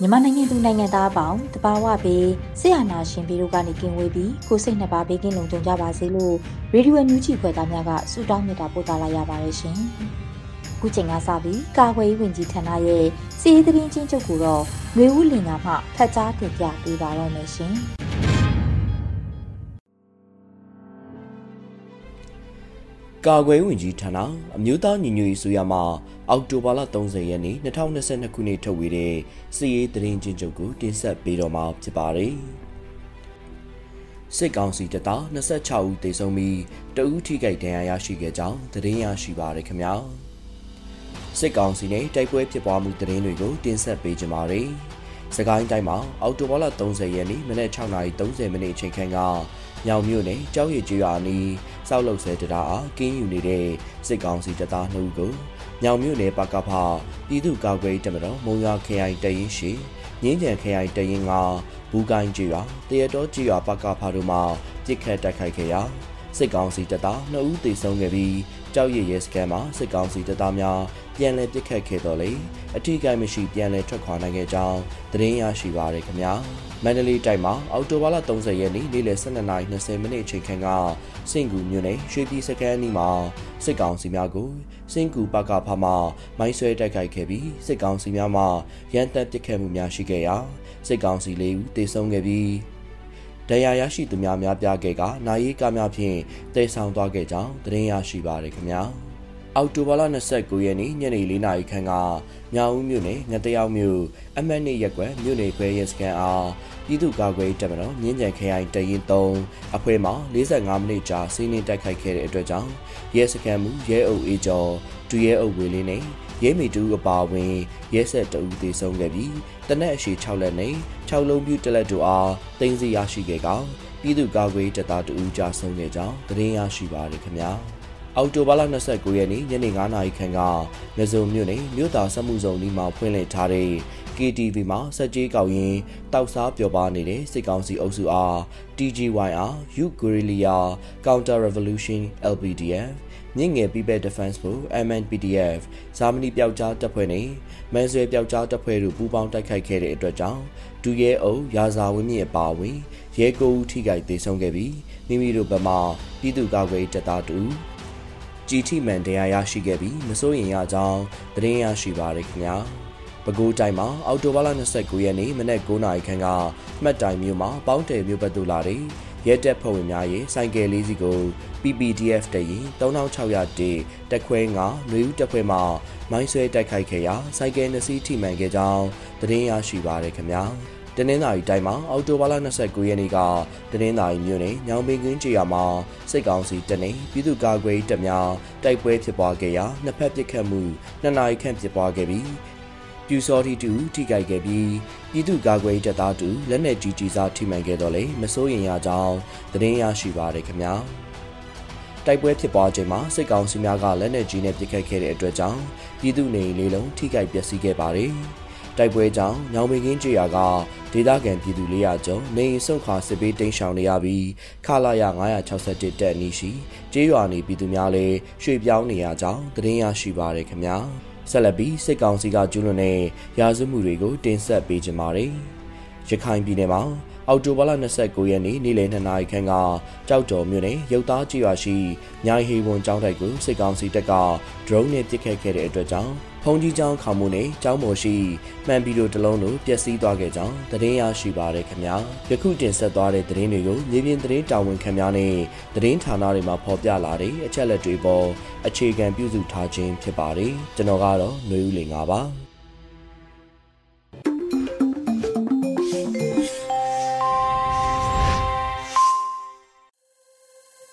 မြန်မာနိုင်ငံသူနိုင်ငံသားအပေါင်းတဘာဝဘေးဆရာနာရှင်ပြီးတို့ကနေကင်းဝေးပြီးကိုစိတ်နှစ်ပါးဘေးကင်းလုံခြုံကြပါစေလို့ရေဒီယိုညူချီခွဲသားများကဆုတောင်းမေတ္တာပို့သလာရပါတယ်ရှင်။ခုချိန်ကစပြီးကာကွယ်ရေးဝန်ကြီးဌာနရဲ့စီးရီးသတင်းချင်းချုပ်ကိုတော့ຫນွေဦးလင်ကမှဖတ်ကြားတင်ပြပေးပါရမရှင်။ ကာကွယ်ဝင်ကြီးဌာနအမျိုးသားညီညွတ်ရေးဆိုရမှာအောက်တိုဘာလ30ရက်နေ့2022ခုနှစ်ထုတ်ဝေတဲ့စီရေးသတင်းချင်းချုပ်ကိုတင်ဆက်ပေးတော့မှာဖြစ်ပါတယ်။စစ်ကောင်စီတပ်သား26ဦးသေဆုံးပြီးတဦးထိခိုက်ဒဏ်ရာရရှိခဲ့ကြောင်းသတင်းရရှိပါရခင်ဗျာ။စစ်ကောင်စီနဲ့တိုက်ပွဲဖြစ်ပွားမှုသတင်းတွေကိုတင်ဆက်ပေးကြပါမယ်။ စကိုင်းတိုင်းမှာအောက်တိုဘာလ30ရက်နေ့မနက်6:30မိနစ်အချိန်ခန့်ကညောင်မြို့နယ်ကြောက်ရည်ကျွာနီးစောက်လုံဆဲတရာအားကင်းယူနေတဲ့စစ်ကောင်စီတပ်သား2ဦးကိုညောင်မြို့နယ်ပကဖပြည်သူ့ကာကွယ်တပ်မတော်မုံရွာခရိုင်တရင်ရှိငင်းကြံခရိုင်တရင်ကဘူကိုင်းကျွာတရတော်ကျွာပကဖတို့မှပြစ်ခတ်တိုက်ခိုက်ခဲ့ရာ စစ်ကောင်စီတပ်သား2ဦးသေဆုံးခဲ့ပြီးကြောက်ရည်ရဲစကန်မှာစစ်ကောင်စီတပ်သားများပြန်လည်ပစ်ခတ်ခဲ့တော်လေအထူးကိမရှိပြန်လည်ထွက်ခွာနိုင်ခဲ့ကြောင်းသတင်းရရှိပါရခင်ဗျာမန္တလေးတိုင်းမှာအောက်တိုဘာလ30ရက်နေ့နေ့လယ်12:20မိနစ်အချိန်ခန့်ကစင်ကူမြို့နယ်ရွှေပြည်စကန်အနီးမှာစစ်ကောင်စီများကိုစင်ကူပကဖမှမိုင်းဆွဲတိုက်ခိုက်ခဲ့ပြီးစစ်ကောင်စီများမှရန်တပ်ပစ်ခတ်မှုများရှိခဲ့ရာစစ်ကောင်စီ၄ဦးသေဆုံးခဲ့ပြီး တရားရရှိသူများများပြခဲ့ကနိုင်ရေးကားများဖြင့်တည်ဆောင်သွားခဲ့ကြောင်းသတင်းရရှိပါရခင်ဗျာ အောက်တိုဘာလ29ရက်နေ့ညနေ4နာရီခန့်ကမြောင်ဦးမြို့နယ်ငတရောက်မြို့အမတ်နေရက်ကွယ်မြို့နယ်ခွဲရဲစခန်းအားပြည်သူ့ကာကွယ်တပ်မတော်မြင်းကြံခရိုင်တရင်3အဖွဲ့မှ45မိနစ်ကြာစီးနင်းတိုက်ခိုက်ခဲ့တဲ့အတွက်ကြောင့်ရဲစခန်းမူရဲအုပ်အေးကျော်ဒူရဲအုပ်ဝေလင်းနဲ့ရဲမီတူအပါဝင်ရဲဆက်တအူသေဆုံးခဲ့ပြီးတနက်အရှိ6လက်နဲ့6လုံးပြူတလက်တို့အားတင်စီရရှိခဲ့ကပြည်သူ့ကာကွယ်တပ်သားတအူကြာဆုံးခဲ့ကြောင်းသတင်းရရှိပါရခင်ဗျာ အောက်တိုဘာလ29ရက်နေ့ညနေ9:00နာရီခန့်ကမြစုံမြို့နယ်မြို့သားစမှုစုံဒီမှာဖွင့်လှစ်ထားတဲ့ KTV မှာစက်ကြီးကောက်ရင်တောက်စားပျော်ပါနေတဲ့စစ်ကောင်စီအုပ်စုအား TGYR U Guerrilla Counter Revolution LPDF မြင့်ငယ် People Defense Force MNPDF ဇာမနီပျောက်ကြားတပ်ဖွဲ့နဲ့မန်ဆွဲပျောက်ကြားတပ်ဖွဲ့တို့ပူးပေါင်းတိုက်ခိုက်ခဲ့တဲ့အတွက်ကြောင့်ဒူရဲအုပ်ရာဇာဝင်းမြင့်အပါအဝင်ရဲကိုဦးထိခိုက်ဒေဆုံးခဲ့ပြီးမိမိတို့ဘက်မှပြည်သူ့ကာကွယ်တပ်သားတူ ကြည်ထိမှန်တရားရရှိခဲ့ပြီးမစိုးရင်ရကြောင်းသတင်းရရှိပါရခင်ဗျာပဲခူးတိုင်းမှာအော်တိုဘာလ29ရက်နေ့မနက်9:00နာရီခန့်ကမှတ်တိုင်မြို့မှာပေါင်းတယ်မြို့ဘက်သို့လာတဲ့ရဲတပ်ဖွဲ့ဝင်များရဲ့စိုင်ကယ်လေးစီကို PPDF တရင်3600တေတက်ခွဲ9ຫນွေဦးတပ်ဖွဲ့မှမိုင်းဆွဲတိုက်ခိုက်ခဲ့ရာစိုင်ကယ်နှစ်စီးထိမှန်ခဲ့ကြောင်းသတင်းရရှိပါရခင်ဗျာ တနင်္သာရီတိုင်းမှာအော်တိုဘာလ29ရက်နေ့ကတနင်္သာရီမြို့နယ်ညောင်ပင်ကွင်းကျေးရွာမှာစစ်ကောင်စီတပ်နဲ့ပြည်သူ့ကာကွယ်တပ်များတိုက်ပွဲဖြစ်ပွားခဲ့ရာနှစ်ဖက်ပစ်ခတ်မှုနှစ်နာရီခန့်ဖြစ်ပွားခဲ့ပြီးပြူစောတိတူထိကြိုက်ခဲ့ပြီးပြည်သူ့ကာကွယ်တပ်သားတူလက်နက်ကြီးကြီးစားထိမှန်ခဲ့တော့လေမစိုးရင်ရကြောင်းသတင်းရရှိပါရခင်ဗျာတိုက်ပွဲဖြစ်ပွားချိန်မှာစစ်ကောင်စီများကလက်နက်ကြီးနဲ့ပစ်ခတ်ခဲ့တဲ့အတွက်ကြောင့်ပြည်သူနေလေးလုံးထိခိုက်ပျက်စီးခဲ့ပါတယ် တိုက်ပွဲကြောင့်ညောင်ပင်ကင်းကျေးရွာကဒေသခံပြည်သူ400ကျော်နေအိမ်ဆုံးခွာစစ်ပေးတိမ်းရှောင်နေရပြီးခလာရ961တက်နီးရှိကျေးရွာနေပြည်သူများလည်းရွှေ့ပြောင်းနေရကြောင်းသတင်းရရှိပါရခင်ဗျာဆက်လက်ပြီးစစ်ကောင်စီကကျူးလွန်တဲ့ရာဇဝမှုတွေကိုတင်ဆက်ပေးကြပါမယ်။ရခိုင်ပြည်နယ်မှာအော်တိုဘာလ29ရက်နေ့နေ့လယ်2နာရီခန့်ကကြောက်တော်မြို့နယ်ရုပ်သားကြီးရွာရှိညာဟီဝန်ကျောင်းတိုက်ကိုစစ်ကောင်စီတပ်က drone နဲ့ပစ်ခတ်ခဲ့တဲ့အတွက်ကြောင့် ဖုန်ကြီးကျောင်းခေါမှုနဲ့ကျောင်းပေါ်ရှိမှန်ပီတို့တလုံးတို့ပျက်စီးသွားခဲ့ကြောင်းသတင်းရရှိပါရခင်ဗျာယခုတင်ဆက်သွားတဲ့သတင်းတွေကိုမြေပြင်သတင်းတာဝန်ခံများနဲ့သတင်းဌာနတွေမှာဖော်ပြလာတဲ့အချက်လက်တွေပေါ်အခြေခံပြုစုထားခြင်းဖြစ်ပါတယ်ကျွန်တော်ကတော့ຫນွေဦးလင်ပါ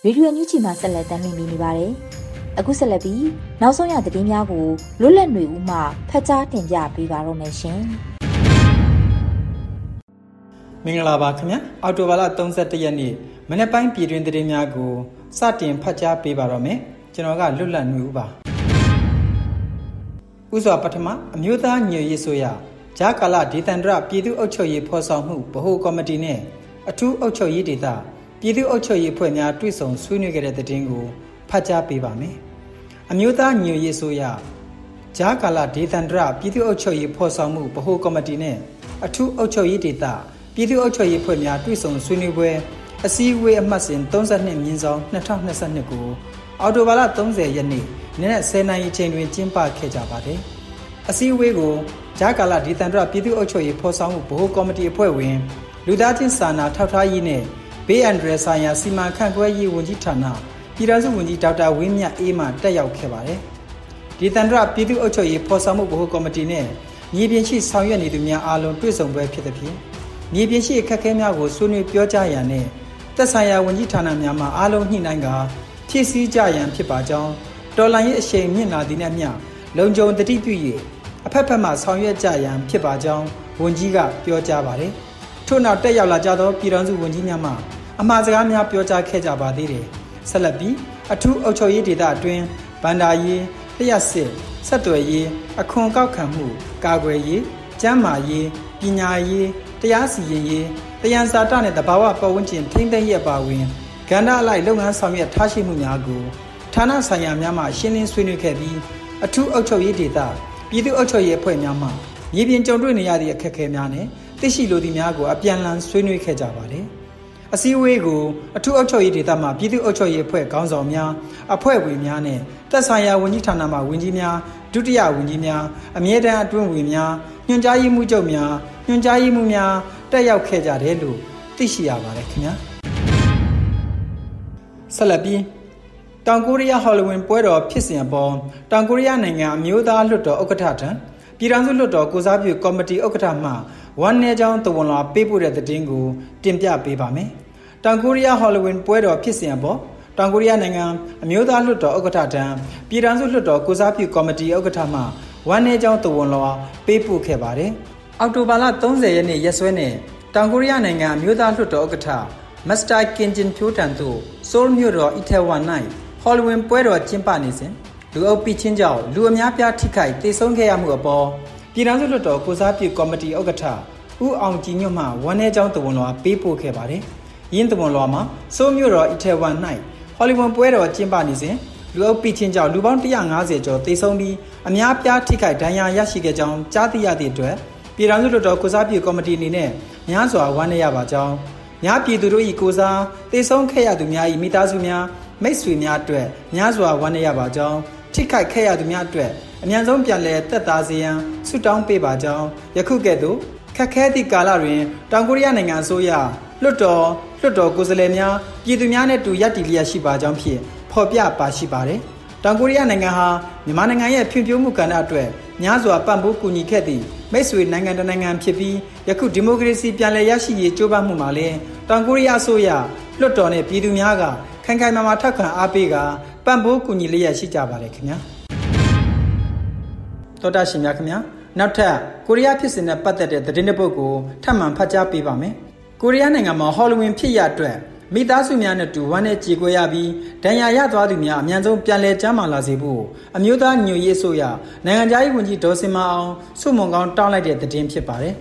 ရေဒီယိုညူချီမှာဆက်လက်တင်ပြနေပါတယ်။ အခုဆက်လက်ပြီးနောက်ဆုံးရသတင်းများကိုလွတ်လပ်နေဦးမှဖတ်ကြားတင်ပြပေးပါတော့မယ်ရှင်။မင်္ဂလာပါခင်ဗျာ။အော်တိုဘာလ31ရက်နေ့မနေ့ပိုင်းပြည်တွင်သတင်းများကိုစတင်ဖတ်ကြားပေးပါတော့မယ်။ကျွန်တော်ကလွတ်လပ်နေဦးပါ။ဥစွာပထမအမျိုးသားညွေရေးဆိုရဂျာကာလဒေသန္တရပြည်သူ့အုပ်ချုပ်ရေးဖော်ဆောင်မှုဗဟိုကော်မတီနဲ့အထူးအုပ်ချုပ်ရေးဒေသပြည်သူ့အုပ်ချုပ်ရေးဖွဲ့များတွေ့ဆုံဆွေးနွေးခဲ့တဲ့သတင်းကိုဖတ်ကြားပေးပါမယ်။ အမျိုးသားညွေရေးဆိုရဂျာကာလာဒေသန္တရပြည်သူ့အုပ်ချုပ်ရေးဖော်ဆောင်မှုဗဟိုကော်မတီနဲ့အထူးအုပ်ချုပ်ရေးဒေသပြည်သူ့အုပ်ချုပ်ရေးဖွဲ့များတွေ့ဆုံဆွေးနွေးပွဲအစည်းအဝေးအမှတ်စဉ်32မြင်းဆောင်2022ကိုအော်တိုဘာလ30ရက်နေ့နေ့နဲ့10နာရီချိန်တွင်ကျင်းပခဲ့ကြပါတယ်။အစည်းအဝေးကိုဂျာကာလာဒေသန္တရပြည်သူ့အုပ်ချုပ်ရေးဖော်ဆောင်မှုဗဟိုကော်မတီအဖွဲ့ဝင်လူသားချင်းစာနာထောက်ထားရေးနဲ့ဘေးအန္တရာယ်ဆိုင်ရာစီမံခန့်ခွဲရေးဝန်ကြီးဌာန ပြည်ထောင်စုဝန်ကြီးဒေါက်တာဝင်းမြတ်အေးမှတက်ရောက်ခဲ့ပါတယ်။ဒီတန်တရပြည်သူ့အုပ်ချုပ်ရေးဖော်ဆောင်မှုဗဟိုကော်မတီနဲ့မြေပြင်ရှိဆောင်ရွက်နေသူများအားလုံးတွေ့ဆုံပွဲဖြစ်တဲ့ဖြင့်မြေပြင်ရှိအခက်အခဲများကိုဆွေးနွေးပြောကြားရန်နဲ့သက်ဆိုင်ရာဝန်ကြီးဌာနများမှအားလုံးညှိနှိုင်းကာဖြည့်ဆည်းကြရန်ဖြစ်ပါကြောင်းတော်လှန်ရေးအရှိန်မြင့်လာသည်နဲ့မျှလုံခြုံတတိပြု၍အဖက်ဖက်မှဆောင်ရွက်ကြရန်ဖြစ်ပါကြောင်းဝန်ကြီးကပြောကြားပါတယ်။ထို့နောက်တက်ရောက်လာကြသောပြည်ထောင်စုဝန်ကြီးများမှအမှားစကားများပြောကြားခဲ့ကြပါသေးတယ် ဆက်လက်ပြီးအထူးအုပ်ချုပ်ရေးဒေသအတွင်းဗန္ဒာရေးလျှက်စစ်ဆက်သွယ်ရေးအခွန်ကောက်ခံမှုကာကွယ်ရေးကျန်းမာရေးပညာရေးတရားစီရင်ရေးတယံစာတနဲ့တဘာဝပတ်ဝန်းကျင်ထိမ့်သိမ်းရပါဝင်ကဏ္ဍအလိုက်လုပ်ငန်းဆောင်ရွက်ထားရှိမှုများကိုဌာနဆိုင်ရာများမှရှင်းလင်းဆွေးနွေးခဲ့ပြီးအထူးအုပ်ချုပ်ရေးဒေသပြည်သူ့အုပ်ချုပ်ရေးအဖွဲ့များမှမြေပြင်ကြုံတွေ့နေရသည့်အခက်အခဲများနဲ့သိရှိလိုသည့်များကိုအပြန်အလှန်ဆွေးနွေးခဲ့ကြပါတယ်။ အစည်းအဝေးကိုအထူးအုပ်ချုပ်ရေးဒေသမှပြည်သူ့အုပ်ချုပ်ရေးအဖွဲ့ခေါင်းဆောင်များအဖွဲ့ဝင်များနဲ့သက်ဆိုင်ရာဝန်ကြီးဌာနမှဝန်ကြီးများဒုတိယဝန်ကြီးများအမြဲတမ်းအတွင်းဝင်များညွှန်ကြားရေးမှူးချုပ်များညွှန်ကြားရေးမှူးများတက်ရောက်ခဲ့ကြတယ်လို့သိရှိရပါတယ်ခင်ဗျာ။ဆက်လက်ပြီးတောင်ကိုရီးယားဟော်လဝင်းပွဲတော်ဖြစ်စဉ်အပေါ်တောင်ကိုရီးယားနိုင်ငံအမျိုးသားလွှတ်တော်ဥက္ကဋ္ဌထံပြည်ထောင်စုလွှတ်တော်ကိုစားပြုကော်မတီဥက္ကဋ္ဌမှဝမ်နယ်ချောင်းတဝန်လာပေးပို့တဲ့သတင်းကိုတင်ပြပေးပါမယ်။ တောင်ကိုရီးယားဟော်လဝင်းပွဲတော်ဖြစ်စဉ်အပေါ်တောင်ကိုရီးယားနိုင်ငံအမျိုးသားလွှတ်တော်ဥက္ကဋ္ဌထံပြည်ထောင်စုလွှတ်တော်ကိုစားပြုကော်မတီဥက္ကဋ္ဌမှဝမ်နယ်ချောင်းတဝန်လာပေးပို့ခဲ့ပါတယ်။အောက်တိုဘာလ30ရက်နေ့ရက်စွဲနဲ့တောင်ကိုရီးယားနိုင်ငံအမျိုးသားလွှတ်တော်ဥက္ကဋ္ဌမစ္စတာကင်ဂျင်ဖြိုးတန်တို့ဆိုးလ်မြို့တော်အီထဲဝမ်၌ဟော်လဝင်းပွဲတော်ကျင်းပနေစဉ်လူအုပ်ပိချင်းကြောင့်လူအများပြားထိခိုက်ဒေဆုံးခဲ့ရမှုအပေါ်ပြည်ထောင်စုလွှတ်တော်ကိုစားပြုကော်မတီဥက္ကဋ္ဌဦးအောင်ကြည်ညွတ်မှဝန်내ကျောင်းတဝန်လွာပေးပို့ခဲ့ပါတယ်။ ရင်းတဝန်လွာမှာစိုးမြို့တော်အီထဲဝမ်၌ဟော်လီဝုဒ်ပွဲတော်ကျင်းပနေစဉ်လူအုပ်ပိချင်းကြောင့်လူပေါင်း150ကျော်သေဆုံးပြီးအများပြားထိခိုက်ဒဏ်ရာရရှိခဲ့ကြောင်းကြားသိရသည့်အတွက်ပြည်ထောင်စုလွှတ်တော်ကိုစားပြုကော်မတီအနေနဲ့များစွာဝမ်းနည်းရပါကြောင်းများပြည်သူတို့၏ကိုစားသေဆုံးခဲ့ရသူများ၏မိသားစုများမိတ်ဆွေများအတွက်များစွာဝမ်းနည်းရပါကြောင်းထိခိုက်ခဲ့ရသူများအတွက်အမြန်ဆုံးပြန်လည်သက်သာစေရန်ဆုတောင်းပေးပါကြောင်းယခုကဲ့သို့ခက်ခဲသည့်ကာလတွင်တောင်ကိုရီးယားနိုင်ငံအစိုးရ လွှတ်တော်လွှတ်တော်ကိုယ်စားလှယ်များပြည်သူများနဲ့တူရပ်တည်လျက်ရှိပါကြောင်းဖြင့်ဖော်ပြပါရှိပါတယ်။တောင်ကိုရီးယားနိုင်ငံဟာမြန်မာနိုင်ငံရဲ့ဖွံ့ဖြိုးမှုကဏ္ဍအတွက်များစွာပံ့ပိုးကူညီခဲ့သည့်မိတ်ဆွေနိုင်ငံတနိုင်ငံဖြစ်ပြီးယခုဒီမိုကရေစီပြန်လည်ရရှိရေးကြိုးပမ်းမှုမှာလည်းတောင်ကိုရီးယားအစိုးရလွှတ်တော်နဲ့ပြည်သူများကခိုင်ခိုင်မာမာထောက်ခံအားပေးကပံ့ပိုးကူညီလျက်ရှိကြပါတယ်ခင်ဗျာ။တော်တာရှင်များခင်ဗျာနောက်ထပ်ကိုရီးယားဖြစ်စဉ်နဲ့ပတ်သက်တဲ့သတင်းတစ်ပုဒ်ကိုထပ်မံဖတ်ကြားပေးပါမယ် ကိုရီးယားနိုင်ငံမှာဟော်လဝင်းဖြစ်ရအတွက်မိသားစုများနဲ့တူဝမ်းနဲ့ကြေကွဲရပြီးဒဏ်ရာရသွားသူများအများဆုံးပြန်လည်ကျန်းမာလာစေဖို့အမျိုးသားညွရေးဆိုရနိုင်ငံသားရေးဝန်ကြီးဒေါ်စင်မအောင်စုမုံကောင်းတောင်းလိုက်တဲ့သတင်းဖြစ်ပါတယ်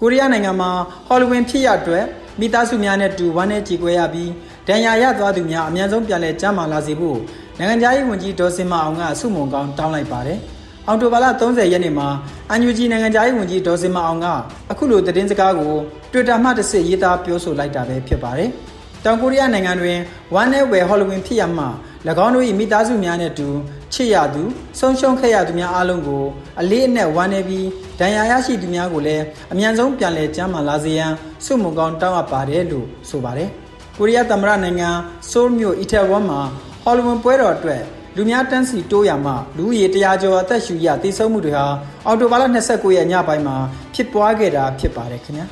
ကိုရီးယားနိုင်ငံမှာဟော်လဝင်းဖြစ်ရအတွက်မိသားစုများနဲ့တူဝမ်းနဲ့ကြေကွဲရပြီးဒဏ်ရာရသွားသူများအများဆုံးပြန်လည်ကျန်းမာလာစေဖို့နိုင်ငံသားရေးဝန်ကြီးဒေါ်စင်မအောင်ကစုမုံကောင်းတောင်းလိုက်ပါတယ် အော်တိုဘာလ30ရက်နေ့မှာအန်ယူဂျီနိုင်ငံသားရေးဝန်ကြီးဒေါ်စင်မအောင်ကအခုလိုသတင်းစကားကို Twitter မှတစ်စစ်ရေးသားပြောဆိုလိုက်တာပဲဖြစ်ပါတယ်။တောင်ကိုရီးယားနိုင်ငံတွင်ဝမ်းနဲ့ဝယ်ဟော်လိုဝင်ဖြစ်ရမှ၎င်းတို့၏မိသားစုများနဲ့တူချစ်ရသူဆုံးရှုံးခဲ့ရသူများအားလုံးကိုအလေးအနက်ဝမ်းနေပြီးဒဏ်ရာရရှိသူများကိုလည်းအမြန်ဆုံးပြန်လည်ကျန်းမာလာစေရန်ဆုမွန်ကောင်းတောင်းအပ်ပါတယ်လို့ဆိုပါတယ်။ကိုရီးယားသမ္မတနိုင်ငံဆိုးလ်မြို့အီတဝမ်မှာဟော်လိုဝင်ပွဲတော်အတွက် လူများတန်းစီတိုးရမှလူရေတရာကျော်အသက်ရှူရတည်ဆုံမှုတွေဟာအော်တိုဘာလ29ရက်ညပိုင်းမှာဖြစ်ပွားခဲ့တာဖြစ်ပါတယ်ခင်ဗျာ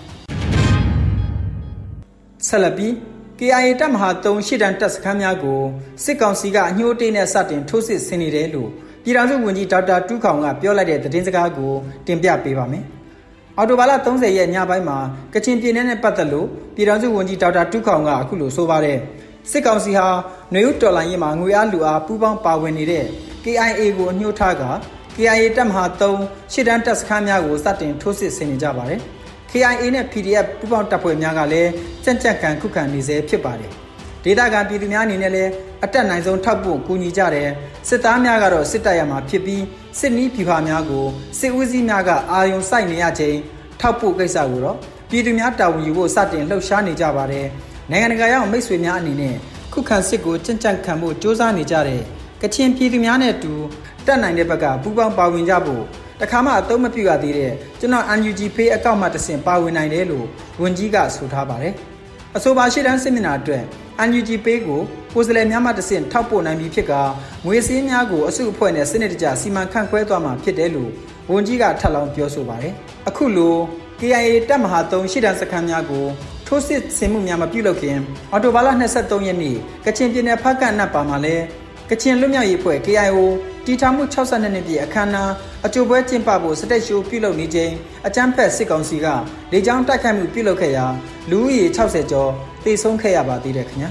ဆက်လက်ပြီး KIA တပ်မဟာ3ရှစ်တန်းတပ်စခန်းများကိုစစ်ကောင်စီကအညှိုးတေးနဲ့စတင်ထိုးစစ်ဆင်နေတယ်လို့ပြည်ထောင်စုဝန်ကြီးဒေါက်တာတူးခေါင်ကပြောလိုက်တဲ့သတင်းစကားကိုတင်ပြပေးပါမယ်။အော်တိုဘာလ30ရက်ညပိုင်းမှာကချင်ပြည်နယ်နဲ့ပတ်သက်လို့ပြည်ထောင်စုဝန်ကြီးဒေါက်တာတူးခေါင်ကအခုလိုဆိုပါတယ်။ စစ်ကောင်စီဟာနွေဦးတော်လိုင်းရင်မှာငွေအားလူအားပူးပေါင်းပါဝင်နေတဲ့ KIA ကိုအညှို့ထားက KIA တပ်မဟာ3ရှစ်တန်းတပ်စခန်းများကိုစတင်ထိုးစစ်ဆင်နေကြပါတယ်။ KIA နဲ့ PDF ပူးပေါင်းတပ်ဖွဲ့များကလည်းကြံ့ကြံ့ခံခုခံနေစေဖြစ်ပါတယ်။ဒေသခံပြည်သူများအနေနဲ့လည်းအတက်နိုင်ဆုံးထောက်ပို့ကူညီကြတယ်စစ်သားများကတော့စစ်တပ်ရမှာဖြစ်ပြီးစစ်နီးပြူဟာများကိုစစ်ဦးစီးများကအာယုံစိုက်နေရချိန်ထောက်ပို့ကိစ္စကိုတော့ပြည်သူများတာဝန်ယူဖို့စတင်လှုပ်ရှားနေကြပါတယ်။ နိုင်ငံတကာရောက်မိတ်ဆွေများအနေနဲ့ခုခံစစ်ကိုကြံ့ကြံ့ခံဖို့စ조사နေကြတဲ့ကချင်ပြည်သူများနဲ့အတူတက်နိုင်တဲ့ဘက်ကပူးပေါင်းပါဝင်ကြဖို့တခါမှအသုံးမပြုရသေးတဲ့ကျွန်တော် UNG Pay အကောင့်မှတဆင့်ပါဝင်နိုင်တယ်လို့ဝန်ကြီးကဆိုထားပါတယ်။အဆိုပါရှေ့တန်းစစ်မျက်နှာအတွက် UNG Pay ကိုကိုယ်စားလှယ်များမှတဆင့်ထောက်ပို့နိုင်ပြီဖြစ်ကငွေစည်းများကိုအစုအဖွဲ့နဲ့စနစ်တကျစီမံခန့်ခွဲသွားမှာဖြစ်တယ်လို့ဝန်ကြီးကထပ်လောင်းပြောဆိုပါတယ်။အခုလို KIA တပ်မဟာ3ရှေ့တန်းစခန်းများကို ထိုးစစ်ဆင်မှုများမပြုလုပ်ခင်အော်တိုဘာလ23ရက်နေ့ကချင်ပြည်နယ်ဖက်ကန်နတ်ပါမှာလဲကချင်လွတ်မြောက်ရေးအဖွဲ့ KIO တီထောင်မှု62နှစ်ပြည့်အခမ်းအနားအကျိုးပွဲကျင်းပဖို့စတက်ရှိုးပြုလုပ်နေချိန်အကြမ်းဖက်စစ်ကောင်စီကလေကြောင်းတိုက်ခိုက်မှုပြုလုပ်ခဲ့ရာလူဦးရေ60ကျော်သေဆုံးခဲ့ရပါသေးတယ်ခင်ဗျာ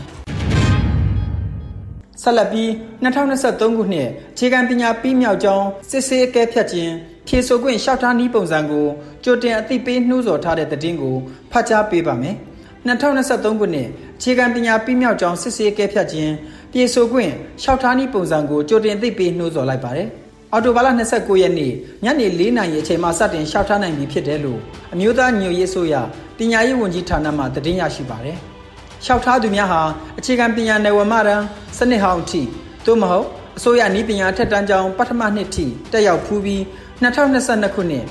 ဆက်လက်ပြီး2023ခုနှစ်ခြေကံပညာပြီးမြောက်ကြောင်းစစ်ဆေးအကဲဖြတ်ခြင်းဖြေဆိုခွင့်လျှောက်ထားနည်းပုံစံကိုကြိုတင်အသိပေးနှိုးဆော်ထားတဲ့သတင်းကိုဖတ်ကြားပေးပါမယ်။ 2023ခုနှစ်အခြေခံပညာပြီးမြောက်ကြောင်းစစ်ဆေးကဲဖြတ်ခြင်းပြေဆိုခွင့်လျှောက်ထားနည်းပုံစံကိုကြိုတင်သိပေးနှိုးဆော်လိုက်ပါတယ်။အော်တိုဘာလ29ရက်နေ့ညနေ4နာရီအချိန်မှာစတင်လျှောက်ထားနိုင်ပြီဖြစ်တယ်လို့အမျိုးသားညွရေးဆိုရပညာရေးဝန်ကြီးဌာနမှသတင်းရရှိပါတယ်။လျှောက်ထားသူများဟာအခြေခံပညာနယ်ဝမရန်စနစ်ဟောင်းအထိသို့မဟုတ်အစိုးရနည်းပညာထက်တန်းကျောင်းပထမနှစ်ထိတက်ရောက်ဖူးပြီး2022ခုနှစ်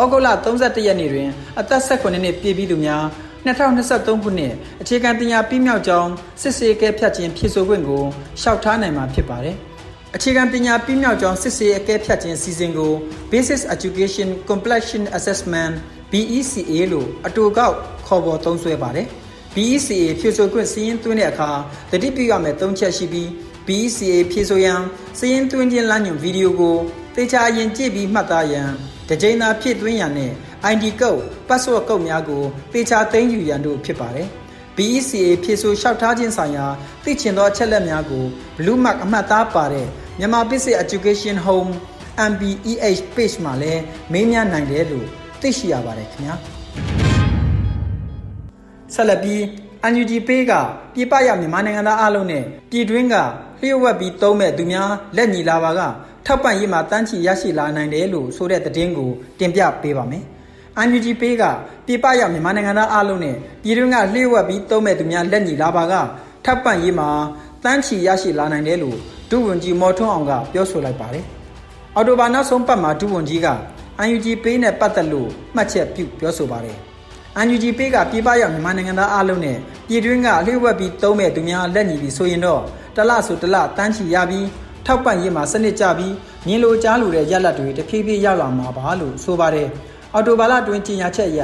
ဩဂုတ်လ31ရက်နေ့တွင်အသက်18နှစ်ပြည့်ပြီးသူများ 2023ခုနှစ်အခြေခံပညာပြီးမြောက်ကြောင်းစစ်ဆေးကဲဖြတ်ခြင်းဖြစ်ဆိုခွင့်ကိုရှောက်ထားနိုင်မှာဖြစ်ပါတယ်။အခြေခံပညာပြီးမြောက်ကြောင်းစစ်ဆေးအကဲဖြတ်ခြင်းစီစဉ်ကို Basic Education Completion Assessment BECA လို့အတူကောက်ခေါ်ပေါ်သုံးစွဲပါတယ်။ BECA ဖြည့်ဆိုခွင့်စီးရင်သွင်းတဲ့အခါတတိပြုရမယ်၃ချက်ရှိပြီး BECA ဖြည့်ဆိုရန်စီးရင်သွင်းခြင်းလမ်းညွှန်ဗီဒီယိုကိုတေချာရင်ကြည့်ပြီးမှတ်သားရန်တကြိမ်သာဖြည့်သွင်းရန်နဲ့ ID code password ကုတ်များကိုသေချာသိမ်းယူရန်တို့ဖြစ်ပါတယ်။ BECA ဖြည့်ဆို့လျှောက်ထားခြင်းဆိုင်ရာသိချင်သောအချက်လက်များကို Blue Mark အမှတ်သားပါတဲ့မြန်မာ Basic Education Home MBEH page မှာလည်းမေးမြန်းနိုင်တယ်လို့သိရှိရပါတယ်ခင်ဗျာ။ဆက်လက်ပြီး UNG Pay ကပြည်ပရောက်မြန်မာနိုင်ငံသားအလုံးနဲ့ပြည်တွင်းကလျှို့ဝှက်ပြီးသုံးမဲ့သူများလက်ညီလာပါကထောက်ပံ့ရေးမှာတန်းချီရရှိလာနိုင်တယ်လို့ဆိုတဲ့သတင်းကိုတင်ပြပေးပါမယ်။ UNG Pay ကပြည်ပရောက်မြန်မာနိုင်ငံသားအလုံးနဲ့ပြည်တွင်းကလျှို့ဝှက်ပြီးသုံးမဲ့သူများလက်ညီလာပါကထပ်ပံ့ရေးမှာတန်းချီရရှိလာနိုင်တယ်လို့ဒုဝန်ကြီးမော်ထွန်းအောင်ကပြောဆိုလိုက်ပါတယ်။အော်တိုဘာနောက်ဆုံးပတ်မှာဒုဝန်ကြီးက UNG Pay နဲ့ပတ်သက်လို့မှတ်ချက်ပြုပြောဆိုပါတယ်။ UNG Pay ကပြည်ပရောက်မြန်မာနိုင်ငံသားအလုံးနဲ့ပြည်တွင်းကလျှို့ဝှက်ပြီးသုံးမဲ့သူများလက်ညီပြီးဆိုရင်တော့တလဆိုတလတန်းချီရပြီးထောက်ပံ့ရေးမှာစနစ်ကျပြီးမြင်လိုကြားလိုတဲ့ရလဒ်တွေတဖြည်းဖြည်းရောက်လာမှာပါလို့ဆိုပါတယ်။ အော်တိုဘာလတွင်ကြီးညာချက်အရ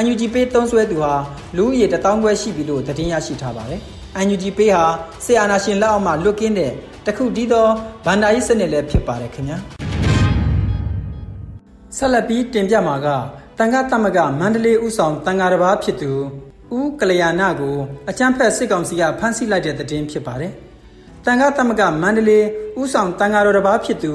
UNG Pay သုံးစွဲသူဟာလူဦးရေ1000ခွဲရှိပြီလို့သတင်းရရှိထားပါတယ်။ UNG Pay ဟာဆီအာနာရှင်လက်အောက်မှာလွတ်ကင်းတဲ့တခုတည်းသောဗန္ဒာရေးစနစ်လည်းဖြစ်ပါတယ်ခင်ဗျာ။ဆက်လက်ပြီးတင်ပြမှာကတန်ခတ်တမကမန္တလေးဥဆောင်တန်ခါတစ်ပါးဖြစ်သူဦးကလျာဏကိုအကြမ်းဖက်စစ်ကောင်စီကဖမ်းဆီးလိုက်တဲ့သတင်းဖြစ်ပါတယ်။တန်ခတ်တမကမန္တလေးဥဆောင်တန်ခါတော်တစ်ပါးဖြစ်သူ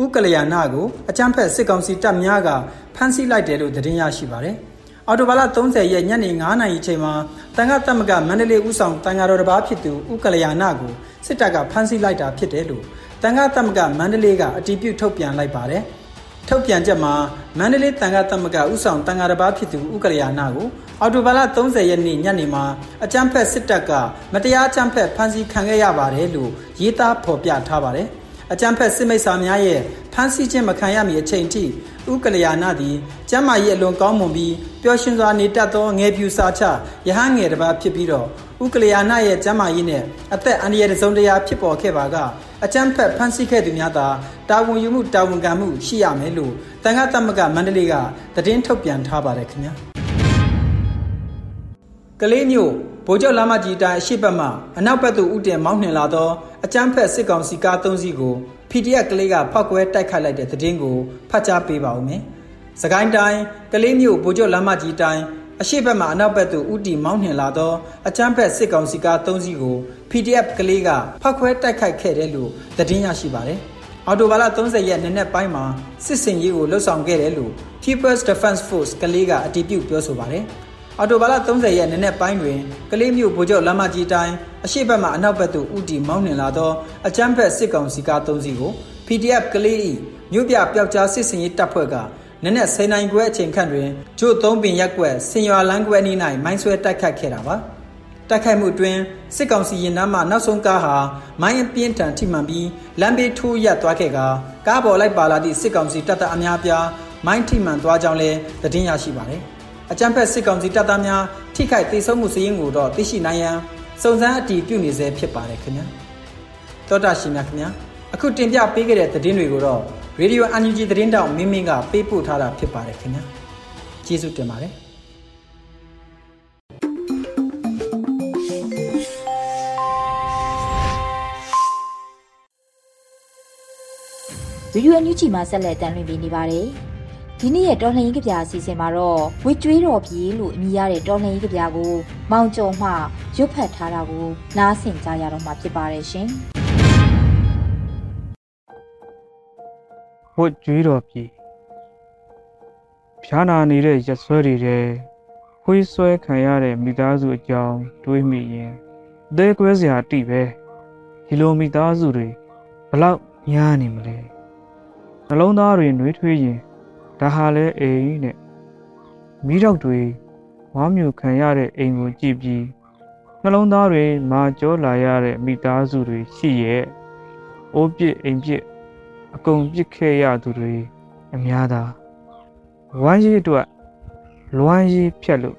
ဦးကလျာဏကိုအကြမ်းဖက်စစ်ကောင်စီတပ်များက ဖမ်းဆီးလိုက်တယ်လို့သတင်းရရှိပါတယ်။အော်တိုဘာလ30ရက်ညနေ9:00နာရီအချိန်မှာတန်ခတ်တမကမန္တလေးဦးဆောင်တန်ခါတော်တစ်ပါးဖြစ်သူဦးကလျာဏကိုစစ်တပ်ကဖမ်းဆီးလိုက်တာဖြစ်တယ်လို့တန်ခတ်တမကမန္တလေးကအတည်ပြုထုတ်ပြန်လိုက်ပါတယ်။ထုတ်ပြန်ချက်မှာမန္တလေးတန်ခါသမဂဥဆောင်တန်ခါတစ်ပါးဖြစ်သူဥက္ကလယာနာကိုအော်တိုဘာလ30ရက်နေ့ညနေမှာအကြမ်းဖက်စစ်တပ်ကမတရားအကြမ်းဖက်ဖမ်းဆီးခံခဲ့ရပါတယ်လို့ရေးသားဖော်ပြထားပါတယ်။ အကြမ်းဖက်စစ်မိတ်ဆာများရဲ့ဖမ်းဆီးခြင်းမခံရမီအချိန်ထိဥက္ကလယာနာသည်ကျမ်းမာရေးအလွန်ကောင်းမွန်ပြီးပျော်ရွှင်စွာနေတတ်သောငယ်ပြူစာချရဟန်းငယ်တစ်ပါးဖြစ်ပြီးတော့ဥက္ကလယာနာရဲ့ကျမ်းမာရေးနဲ့အသက်အန္တရာယ်စုံတရားဖြစ်ပေါ်ခဲ့ပါကအကြမ်းဖက်ဖမ်းဆီးခဲ့သူများသာတာဝန်ယူမှုတာဝန်ခံမှုရှိရမယ်လို့တန်ခါတမကမန္တလေးကသတင်းထုတ်ပြန်ထားပါတယ်ခင်ဗျာကလေးမျိုး ဗိုလ်ချုပ်လမ်းမကြီးတိုင်းအရှိတ်ဘက်မှအနောက်ဘက်သို့ဥတင်မောင်းနှင်လာသောအကြမ်းဖက်စစ်ကောင်စီကား၃စီးကို PDF ကလေးကဖောက်ကွဲတိုက်ခိုက်လိုက်တဲ့သတင်းကိုဖတ်ကြားပေးပါဦးမယ်။စကိုင်းတိုင်းကလေးမျိုးဗိုလ်ချုပ်လမ်းမကြီးတိုင်းအရှိတ်ဘက်မှအနောက်ဘက်သို့ဥတီမောင်းနှင်လာသောအကြမ်းဖက်စစ်ကောင်စီကား၃စီးကို PDF ကလေးကဖောက်ခွဲတိုက်ခိုက်ခဲ့တယ်လို့သတင်းရရှိပါတယ်။အော်တိုဘာလ30ရက်နေ့နက်ပိုင်းမှာစစ်စင်ရေးကိုလှုပ်ဆောင်ခဲ့တယ်လို့ People's Defense Force ကလေးကအတည်ပြုပြောဆိုပါတယ်။ အော်တိုဘာလ30ရက်နေ့နက်ပိုင်းတွင်ကလေးမျိုးဗိုလ်ချုပ်လမ်းမကြီးတိုင်းအရှိတ်ဘက်မှအနောက်ဘက်သို့ဥတီမောင်းနှင်လာသောအကြမ်းဖက်စစ်ကောင်စီကား၃စီးကို PDF ကလေး၏မြို့ပြပျောက်ကြားစစ်စင်ရေးတပ်ဖွဲ့ကနက်နက်10နိုင်ခွဲအချိန်ခန့်တွင်ကျို့သုံးပင်ရက်ကွက်စင်ရွာလန်းကွက်နီး၌မိုင်းဆွဲတိုက်ခတ်ခဲ့တာပါတိုက်ခိုက်မှုအတွင်းစစ်ကောင်စီရင်နှမ်းမှနောက်ဆုံးကားဟာမိုင်းအပြင်းထန်ထိမှန်ပြီးလမ်းဘေးထိုးရပ်သွားခဲ့ကကားပေါ်လိုက်ပါလာသည့်စစ်ကောင်စီတပ်သားအများပြားမိုင်းထိမှန်သွားကြောင်းလည်းသတင်းရရှိပါတယ် အကြမ်းဖက်စစ်ကောင်စီတပ်သားများထိခိုက်ဒေဆုံးမှုစည်ရင်ကိုတော့သိရှိနိုင်ရန်စုံစမ်းအတည်ပြုနေဆဲဖြစ်ပါတယ်ခင်ဗျာတောတာရှင်များခင်ဗျာအခုတင်ပြပေးခဲ့တဲ့သတင်းတွေကိုတော့ရေဒီယိုအန်ယူဂျီသတင်းတောက်မင်းမင်းကပေးပို့ထားတာဖြစ်ပါတယ်ခင်ဗျာကျေးဇူးတင်ပါတယ်ဗီဒီယိုအန်ယူဂျီမှာဆက်လက်တင်ပြနေပါတယ် ဒီနေ့ရဲ့တော်လှန်ရေးကြပြအစီအစဉ်မှာတော့ဝစ်ကျွေးတော်ပြေလို့အမည်ရတဲ့တော်လှန်ရေးကြပြကိုမောင်ကျော်မှရွတ်ဖတ်ထားတာကိုနားဆင်ကြရတော့မှာဖြစ်ပါတယ်ရှင်။ဝတ်ကြွေးတော်ပြီဖြားနာနေတဲ့ရက်ဆွဲတွေတဲ့ခွေးဆွဲခံရတဲ့မိသားစုအကြောင်းတွေးမိရင်အသေးကွဲစရာတိပဲဒီလိုမိသားစုတွေဘလောက်များနေမလဲနှလုံးသားတွေနှွေးထွေးရင် ဒါဟာလဲအိမ်နဲ့မိတော့တွေဝါမျိုးခံရတဲ့အိမ်ကိုကြည့်ပြီးနှလုံးသားတွေမာကြောလာရတဲ့မိသားစုတွေရှိရဲ့အိုးပြစ်အိမ်ပြစ်အကုန်ပစ်ခဲ့ရသူတွေအများသာဝမ်းရည်အတွက်လွမ်းရည်ဖြတ်လို့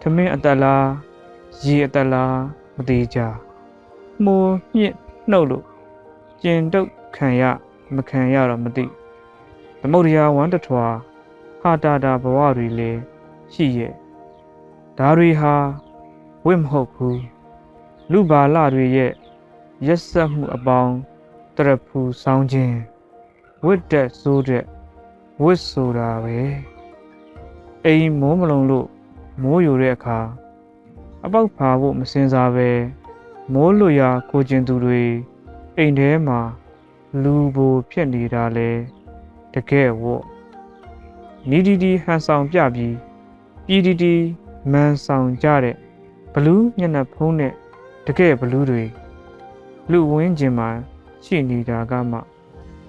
ထမင်းအတက်လားရေအတက်လားမသေးကြမှုညစ်နှုတ်လို့ကျင်တုတ်ခံရမခံရတော့မသိ သမုဒ္ဒရာဝမ်းတထွာဟာတာတာဘဝတွေလည်းရှိရဲ့ဒါတွေဟာဝိမဟုတ်ဘူးလူပါလတွေရဲ့ရက်ဆက်မှုအပေါင်းတရဖူဆောင်းခြင်းဝတ်တက်ဆိုးတဲ့ဝတ်ဆိုတာပဲအိမ်မိုးမလုံးလို့မိုးယူတဲ့အခါအပေါက်ဖာဖို့မစင်စားပဲမိုးလွရာကိုကျင်သူတွေအိမ်ထဲမှာလူဘိုဖြစ်နေတာလဲ တကယ်ဝတ်နီဒီဒီဟန်ဆောင်ပြပြီးပြည်တီတီမန်ဆောင်ကြတဲ့ဘလူးမျက်နှာဖုံးနဲ့တကယ်ဘလူးတွေလူဝင်းကျင်မှာရှိနေတာကမှ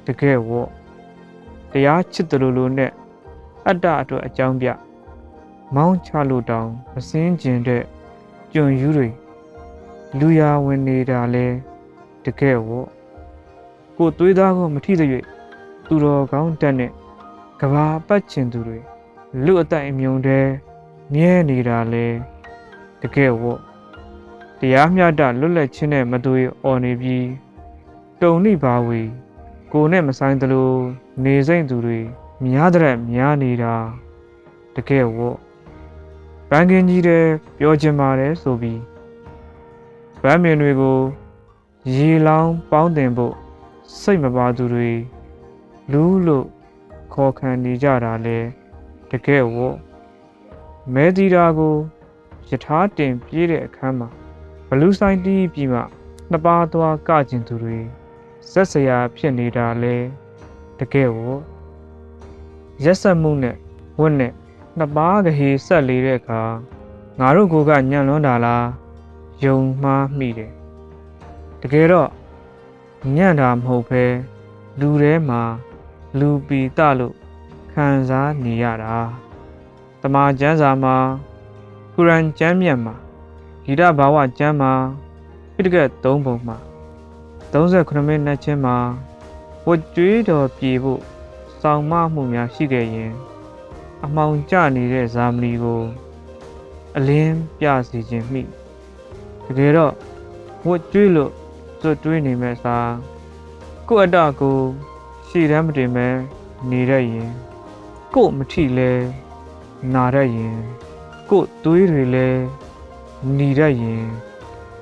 တကယ်ဝေါ့တရားချစ်တယ်လို့လို့နဲ့အတ္တအတွက်အကြောင်းပြမောင်းချလို့တောင်မစင်းကျင်တဲ့ကြွန်ယူတွေလူရဝင်နေတာလဲတကယ်ဝေါ့ကိုသွေးသားကိုမထိတဲ့၍ သူတော်ကောင်းတက်နဲ့ကဘာပတ်ချင်သူတွေလူအတိုင်အမြုံတဲ့မြဲနေတာလဲတကယ်ဝေါ့တရားမျှတလွတ်လပ်ခြင်းနဲ့မသွေအော်နေပြီးတုံနိဘာဝီကိုနဲ့မဆိုင်သလိုနေစိမ့်သူတွေများတဲ့များနေတာတကယ်ဝတ်ဘန်ကင်ကြီးတဲ့ပြောချင်ပါတယ်ဆိုပြီးဗမ်းမြင်တွေကိုရေလောင်းပေါင်းတင်ဖို့စိတ်မပါသူတွေ လူလို့ခေါ်ခံနေကြတာလဲတကယ်ဝတ်မဲတီတာကိုယထာတင်ပြေးတဲ့အခန်းမှာဘလူးဆိုင်တီးပြီးမှနှစ်ပါးသွားကကျင်သူတွေဇက်စရာဖြစ်နေတာလဲတကယ်ကိုရက်ဆက်မှုနဲ့ဝတ်နဲ့နှစ်ပါးကလေးဆက်လေတဲ့အခါငါတို့ကိုကညံ့လွန်းတာလားယုံမှားမိတယ်တကယ်တော့ညံ့တာမဟုတ်ပဲလူထဲမှာ လူပီတလို့ခံစားနေရတာတမာကျမ်းစာမှာကုရ်အာန်ကျမ်းမြတ်မှာဂီတဘာဝကျမ်းမှာပိဋကတ်၃ပုံမှာ38မိနစ်ချင်းမှာဝတ်ကြွေးတော်ပြေဖို့စောင့်မမှုများရှိခဲ့ရင် အမောင်ကျနေတဲ့ဇာမဏီကိုအလင်းပြစီခြင်းမိတကယ်တော့ဝတ်ကြွေးလို့စွတ်တွေးနေမဲ့စာကို့အတကို ရှည်တမ်းမတင်ပဲနေရရင်ကို့မထိလဲနာရရင်ကို့သွေးတွေလဲနေရရင်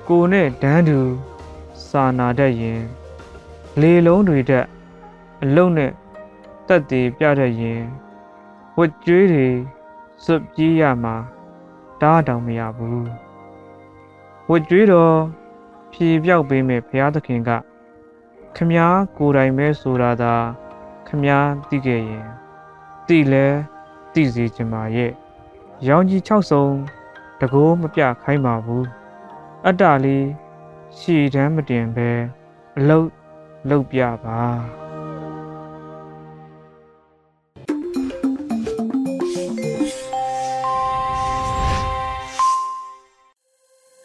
ကိုနဲ့ဒန်းတူစာနာတတ်ရင်လေလုံးတွေတက်အလုံးနဲ့တက်တည်ပြတတ်ရင်ဝတ်ကြွေးတွေစွတ်ပြေးရမှာတားတောင်မရဘူးဝတ်ကြွေးတော့ဖြေပြောက်ပေးမဲ့ဘုရားသခင်က ခမားကိုယ်တိုင်ပဲဆိုတာသာခမားသိခဲ့ရင်သိလဲသိစေချင်ပါရဲ့ရောင်ကြီး6စုံတကိုးမပြခိုင်းပါဘူးအတ္တလေးရှည်တမ်းမတင်ပဲအလုတ်လုတ်ပြပါ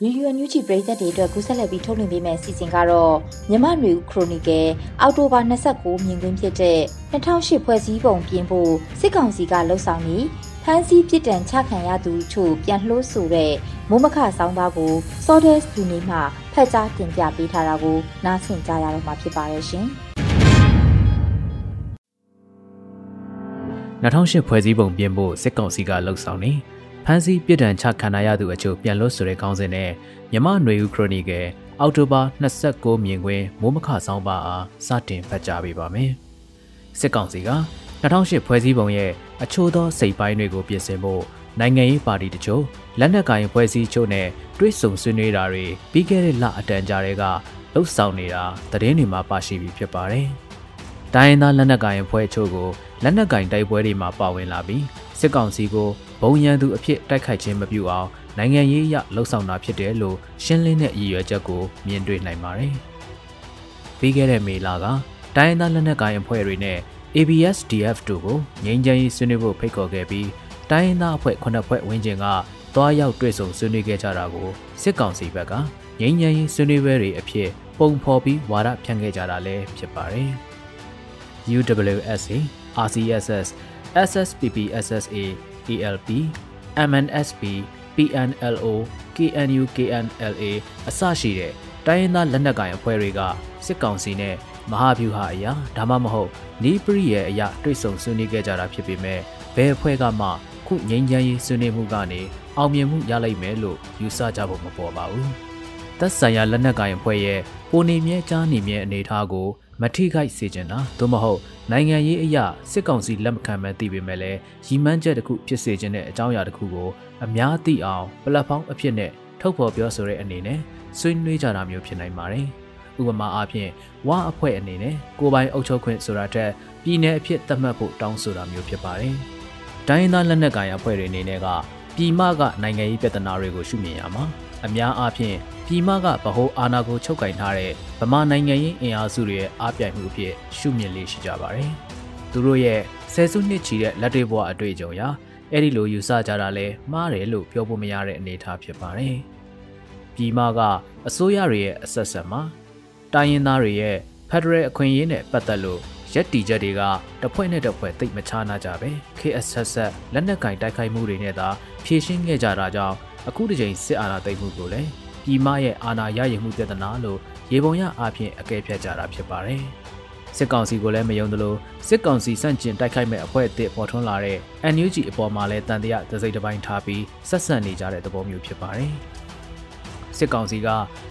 ရီယူအန်ယူဂျီပရိသတ်တွေအတွက်ကူးဆက်လက်ပြီးထုတ်လွှင့်ပေးမယ့်အစီအစဉ်ကတော့မြမနွေဦးခရိုနီကယ်အောက်တိုဘာ29မြင်ကွင်းဖြစ်တဲ့2008ဖွဲ့စည်းပုံပြင်ဖို့စစ်ကောင်စီကလှုံ့ဆော်နေဖမ်းဆီးပြစ်ဒဏ်ချခံရသူချို့ပြန်လှိုးဆိုတဲ့မိုးမခဆောင်းပါးကို Sodes ဒီနေ့မှဖက်ကြားတင်ပြပေးထားတာကိုနားဆင်ကြရတော့မှာဖြစ်ပါရဲ့ရှင်2008ဖွဲ့စည်းပုံပြင်ဖို့စစ်ကောင်စီကလှုံ့ဆော်နေ ဖမ်းဆီးပြစ်ဒဏ်ချခံရသူအချို့ပြန်လွတ်ဆိုတဲ့ခေါင်းစဉ်နဲ့မြမနွေဦးခရိုနီကယ်အောက်တိုဘာ29မြင်ကွင်းမိုးမခဆောင်းပါအားစတင်ဖတ်ကြားပေးပါမယ်။စစ်ကောင်စီက2008ဖွဲ့စည်းပုံရဲ့အချို့သောစိတ်ပိုင်းတွေကိုပြင်ဆင်ဖို့နိုင်ငံရေးပါတီတချို့လက်နက်ကိုင်ဖွဲ့စည်းချို့နဲ့တွဲဆုံဆွေးနွေးတာတွေပြီးခဲ့တဲ့လအတန်ကြာတွေကလှုပ်ဆောင်နေတာသတင်းတွေမှာပါရှိပြီးဖြစ်ပါတယ်။တိုင်းရင်းသားလက်နက်ကိုင်ဖွဲ့ချို့ကိုလက်နက်ကိုင်တိုက်ပွဲတွေမှာပါဝင်လာပြီးစစ်ကောင်စီကို ဘုံရန်သူအဖြစ်တိုက်ခိုက်ခြင်းမပြုအောင်နိုင်ငံရေးအရလှုံ့ဆော်တာဖြစ်တယ်လို့ရှင်းလင်းတဲ့ရည်ရွယ်ချက်ကိုမြင်တွေ့နိုင်ပါတယ်။ပြီးခဲ့တဲ့မေလကတိုင်းဒေသလက်နက်ကိုင်အဖွဲ့တွေနဲ့ ABSDF တို့ကိုငြိမ်းချမ်းရေးဆွေးနွေးဖို့ဖိတ်ခေါ်ခဲ့ပြီးတိုင်းဒေသအဖွဲ့ခုနှစ်ဖွဲ့ဝန်းကျင်ကသွားရောက်တွေ့ဆုံဆွေးနွေးခဲ့ကြတာကိုစစ်ကောင်စီဘက်ကငြိမ်းချမ်းရေးဆွေးနွေးပွဲတွေအဖြစ်ပုံဖော်ပြီးဝါဒဖြန့်ခဲ့ကြတာလည်းဖြစ်ပါတယ်။ UWSA, RCSS, SSPP, SSA ALP, MNSP, PNLO, KNU, KNLA အစရှိတဲ့တိုင်းရင်းသားလက်နက်ကိုင်အဖွဲ့တွေကစစ်ကောင်စီနဲ့မဟာဗျူဟာအရာဒါမှမဟုတ်နီးပရိရဲ့အရာတွေ့ဆုံဆွေးနွေးခဲ့ကြတာဖြစ်ပေမဲ့ဘယ်အဖွဲ့ကမှခုငြိမ်းချမ်းရေးဆွေးနွေးမှုကနေအောင်မြင်မှုရလိမ့်မယ်လို့ယူဆကြဖို့မပေါ်ပါဘူး။သက်ဆိုင်ရာလက်နက်ကိုင်အဖွဲ့ရဲ့ပုံနေမြဲကြားနေမြဲအနေအထားကို မထိခိုက်စေချင်တာသို့မဟုတ်နိုင်ငံရေးအရာစစ်ကောင်စီလက်မခံမှန်းသိပေမဲ့လည်းရီမန်းချက်တစ်ခုဖြစ်စေခြင်းတဲ့အကြောင်းအရာတစ်ခုကိုအများသိအောင်ပလက်ဖောင်းအဖြစ်နဲ့ထုတ်ဖော်ပြောဆိုတဲ့အနေနဲ့ဆွေးနွေးကြတာမျိုးဖြစ်နိုင်ပါတယ်။ဥပမာအားဖြင့်ဝါအဖွဲ့အနေနဲ့ကိုပိုင်အုပ်ချုပ်ခွင့်ဆိုတာထက်ပြည်내အဖြစ်သတ်မှတ်ဖို့တောင်းဆိုတာမျိုးဖြစ်ပါတယ်။တိုင်းရင်းသားလက်နက်ကိုင်အဖွဲ့တွေအနေနဲ့ကပြည်မကနိုင်ငံရေးပြဿနာတွေကိုရှုမြင်ရမှာအများအားဖြင့် ပြည်မကဗဟိုအာဏာကိုချုပ်ကင်ထားတဲ့ဗမာနိုင်ငံရေးအင်အားစုတွေရဲ့အားပြိုင်မှုအဖြစ်ရှုမြင်လေးရှိကြပါတယ်။သူတို့ရဲ့ဆယ်စုနှစ်ချီတဲ့လက်တွေ့ဘဝအတွေ့အကြုံရာအဲ့ဒီလိုယူဆကြတာလဲမှားတယ်လို့ပြောဖို့မရတဲ့အနေအထားဖြစ်ပါတယ်။ပြည်မကအစိုးရတွေရဲ့အဆက်ဆက်မှာတိုင်းရင်းသားတွေရဲ့ဖက်ဒရယ်အခွင့်အရေးနဲ့ပတ်သက်လို့ရက်တီချက်တွေကတစ်ဖွဲ့နဲ့တစ်ဖွဲ့တိတ်မချနာကြပဲ KSS လက်နက်ကင်တိုက်ခိုက်မှုတွေနဲ့သာဖြည့်ရှင်းခဲ့ကြတာကြောင့်အခုတစ်ချိန်စစ်အာဏာသိမ်းမှုကိုလည်း ပြည်မရဲ့အာဏာရယူမှုပြဿနာလို့ရေပုံရအားဖြင့်အကဲဖြတ်ကြတာဖြစ်ပါတယ်။စစ်ကောင်စီကိုလည်းမယုံသလိုစစ်ကောင်စီစန့်ကျင်တိုက်ခိုက်မဲ့အဖွဲ့အသစ်ပေါ်ထွန်းလာတဲ့ NUG အပေါ်မှာလည်းတန်တရားသစိတ်တစ်ပိုင်းထားပြီးဆက်ဆံနေကြတဲ့သဘောမျိုးဖြစ်ပါတယ်။စစ်ကောင်စီက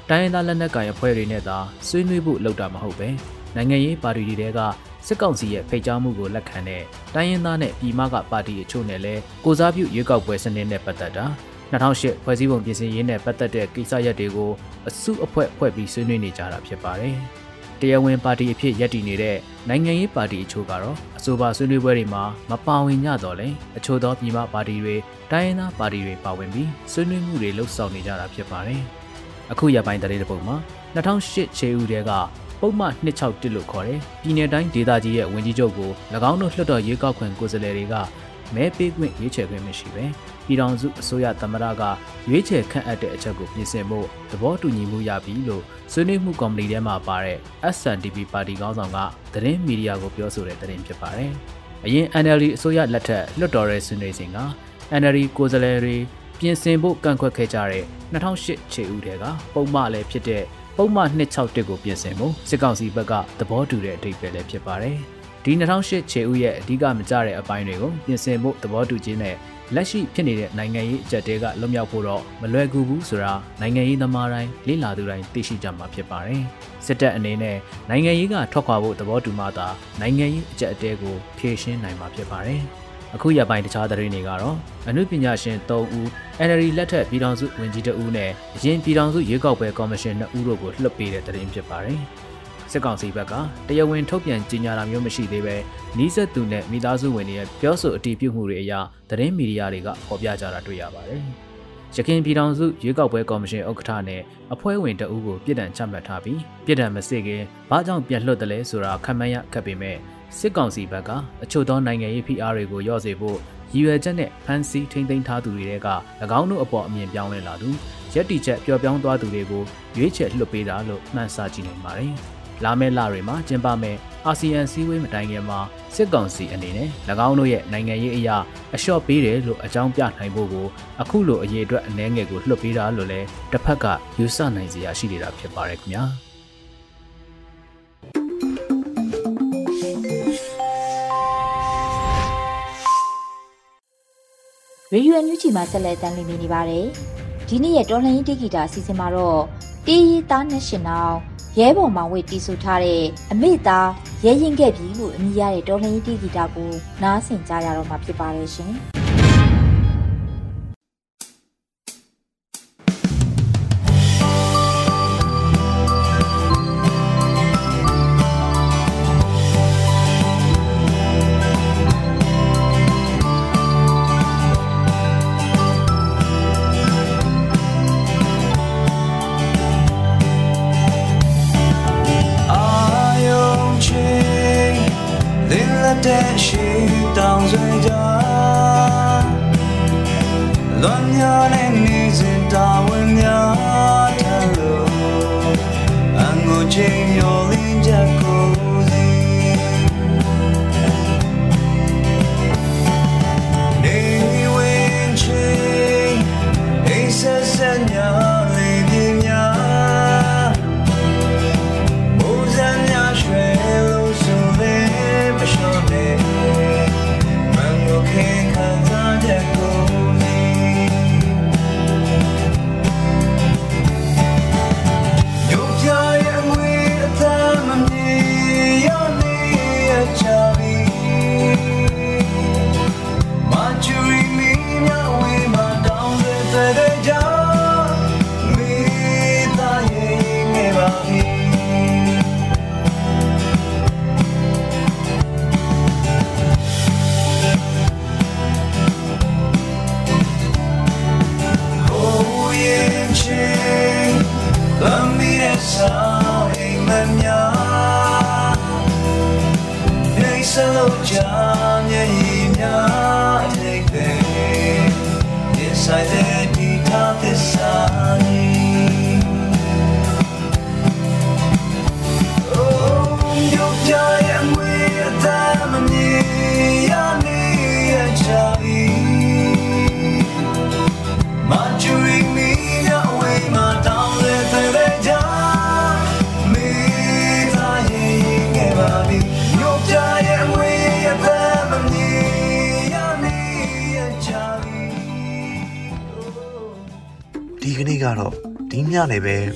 တိုင်းရင်းသားလက်နက်ကိုင်အဖွဲ့တွေနဲ့သာဆွေးနွေးဖို့လုပ်တာမဟုတ်ပဲနိုင်ငံရေးပါတီတွေကစစ်ကောင်စီရဲ့ဖိတ်ကြားမှုကိုလက်ခံတဲ့တိုင်းရင်းသားနဲ့ပြည်မကပါတီအချို့နဲ့လည်းကိုစားပြုရွေးကောက်ပွဲစနစ်နဲ့ပတ်သက်တာ 2008ဖွဲ့စည်းပုံပြင်ဆင်ရေးနဲ့ပတ်သက်တဲ့ကိစ္စရပ်တွေကိုအစုအဖွဲ့ဖွဲ့ပြီးဆွေးနွေးနေကြတာဖြစ်ပါတယ်။တရားဝင်ပါတီအဖြစ်ရပ်တည်နေတဲ့နိုင်ငံရေးပါတီအချို့ကတော့အဆိုပါဆွေးနွေးပွဲတွေမှာမပါဝင်ကြတော့လဲအချို့သောပြည်မပါတီတွေတိုင်းရင်းသားပါတီတွေပါဝင်ပြီးဆွေးနွေးမှုတွေလှုပ်ဆောင်နေကြတာဖြစ်ပါတယ်။အခုရပိုင်းတရေတပုတ်မှာ2008ခြေဦးတဲကပုံမှန်261လို့ခေါ်တယ်။ပြည်내တိုင်းဒေသကြီးရဲ့ဝင်ကြီးချုပ်ကို၎င်းတို့လွှတ်တော်ရွေးကောက်ခွင့်ကိုယ်စားလှယ်တွေက မဲပေးခွင့်ရွေးချယ်ခွင့်မရှိပဲပြည်ထောင်စုအစိုးရသမ္မတကရွေးချယ်ခန့်အပ်တဲ့အချက်ကိုပြင်ဆင်ဖို့သဘောတူညီမှုရပြီလို့ဆွေးနွေးမှုကော်မတီထဲမှာပါတဲ့ SNDP ပါတီခေါင်းဆောင်ကသတင်းမီဒီယာကိုပြောဆိုတဲ့သတင်းဖြစ်ပါတယ်။အရင် NLD အစိုးရလက်ထက်လွှတ်တော်ရဲ့ဆွေးနွေးစဉ်က NLD ကိုယ်စားလှယ်တွေပြင်ဆင်ဖို့ကန့်ကွက်ခဲ့ကြတဲ့2008ခြေဦးတွေကပုံမှန်လည်းဖြစ်တဲ့ပုံမှန်261ကိုပြင်ဆင်ဖို့စစ်ကောင်စီဘက်ကသဘောတူတဲ့အထိပ္ပယ်လည်းဖြစ်ပါတယ်။ ဒီ2008ခြေဦးရဲ့အဓိကမကျတဲ့အပိုင်းတွေကိုပြင်ဆင်ဖို့သဘောတူခြင်းနဲ့လက်ရှိဖြစ်နေတဲ့နိုင်ငံရေးအကြက်တဲကလွတ်မြောက်ဖို့တော့မလွယ်ကူဘူးဆိုတာနိုင်ငံရေးသမားတိုင်းလေ့လာသူတိုင်းသိရှိကြမှာဖြစ်ပါတယ်။စစ်တပ်အနေနဲ့နိုင်ငံရေးကထွက်ခွာဖို့သဘောတူမှသာနိုင်ငံရေးအကြက်အတဲကိုဖြေရှင်းနိုင်မှာဖြစ်ပါတယ်။အခုရပိုင်းတခြားသတင်းတွေကတော့အမှုပညာရှင်3ဦး NLD လက်ထက်ပြည်ထောင်စုဝန်ကြီး2ဦးနဲ့အရင်ပြည်ထောင်စုရွေးကောက်ပွဲကော်မရှင်2ဦးတို့ကိုလွှတ်ပေးတဲ့သတင်းဖြစ်ပါတယ်။ စစ်ကောင်စီဘက်ကတရားဝင်ထုတ်ပြန်ကြေညာတာမျိုးမရှိသေးပဲနီးစပ်သူနဲ့မိသားစုဝင်တွေရဲ့ပြောဆိုအတည်ပြုမှုတွေအရသတင်းမီဒီယာတွေကဖော်ပြကြတာတွေ့ရပါတယ်။ရခိုင်ပြည်ထောင်စုရွေးကောက်ပွဲကော်မရှင်ဥက္ကဋ္ဌနဲ့အဖွဲ့ဝင်တအုပ်ကိုပြည်တံချမှတ်ထားပြီးပြည်တံမစစ်ခင်ဘာကြောင့်ပြန်လွှတ်တယ်လဲဆိုတာခန့်မှန်းရခက်ပေမဲ့စစ်ကောင်စီဘက်ကအချို့သောနိုင်ငံရေးဖိအားတွေကိုရော့စေဖို့ရည်ရွယ်ချက်နဲ့ဖန်စီထိမ့်သိမ်းထားသူတွေက၎င်းတို့အပေါ်အမြင်ပြောင်းလဲလာသူရက်တီချက်ပျော်ပြောင်းသွားသူတွေကိုရွေးချယ်လွှတ်ပေးတာလို့မှန်းဆကြည့်နိုင်ပါတယ်။ လာမယ့်လတွေမှာကျင်းပမယ့်အာဆီယံစည်းဝေးမတိုင်ခင်မှာစစ်ကောင်စီအနေနဲ့၎င်းတို့ရဲ့နိုင်ငံရေးအရာအလျှော့ပေးတယ်လို့အကြောင်းပြနိုင်ဖို့ကိုအခုလိုအရေးအတွက်အနှဲငယ်ကိုလွှတ်ပေးတာလို့လည်းတစ်ဖက်ကယူဆနိုင်စရာရှိနေတာဖြစ်ပါတယ်ခင်ဗျာရေဒီယိုအန်ယူဂျီမှာဆက်လက်တင်ပြနေပါတယ်။ဒီနေ့ရဲ့တော်လှန်ရေးတိဂီတာအစီအစဉ်မှာတော့တေးရီသားနဲ့ရှင်အောင် ရဲဘော်မောင်ဝေတီးဆိုထားတဲ့အမေသားရဲရင်ခဲ့ပြီလို့အမည်ရတဲ့တော်လှန်ရေးတီဂီတာကိုနားဆင်ကြရတော့မှာဖြစ်ပါတယ်ရှင်။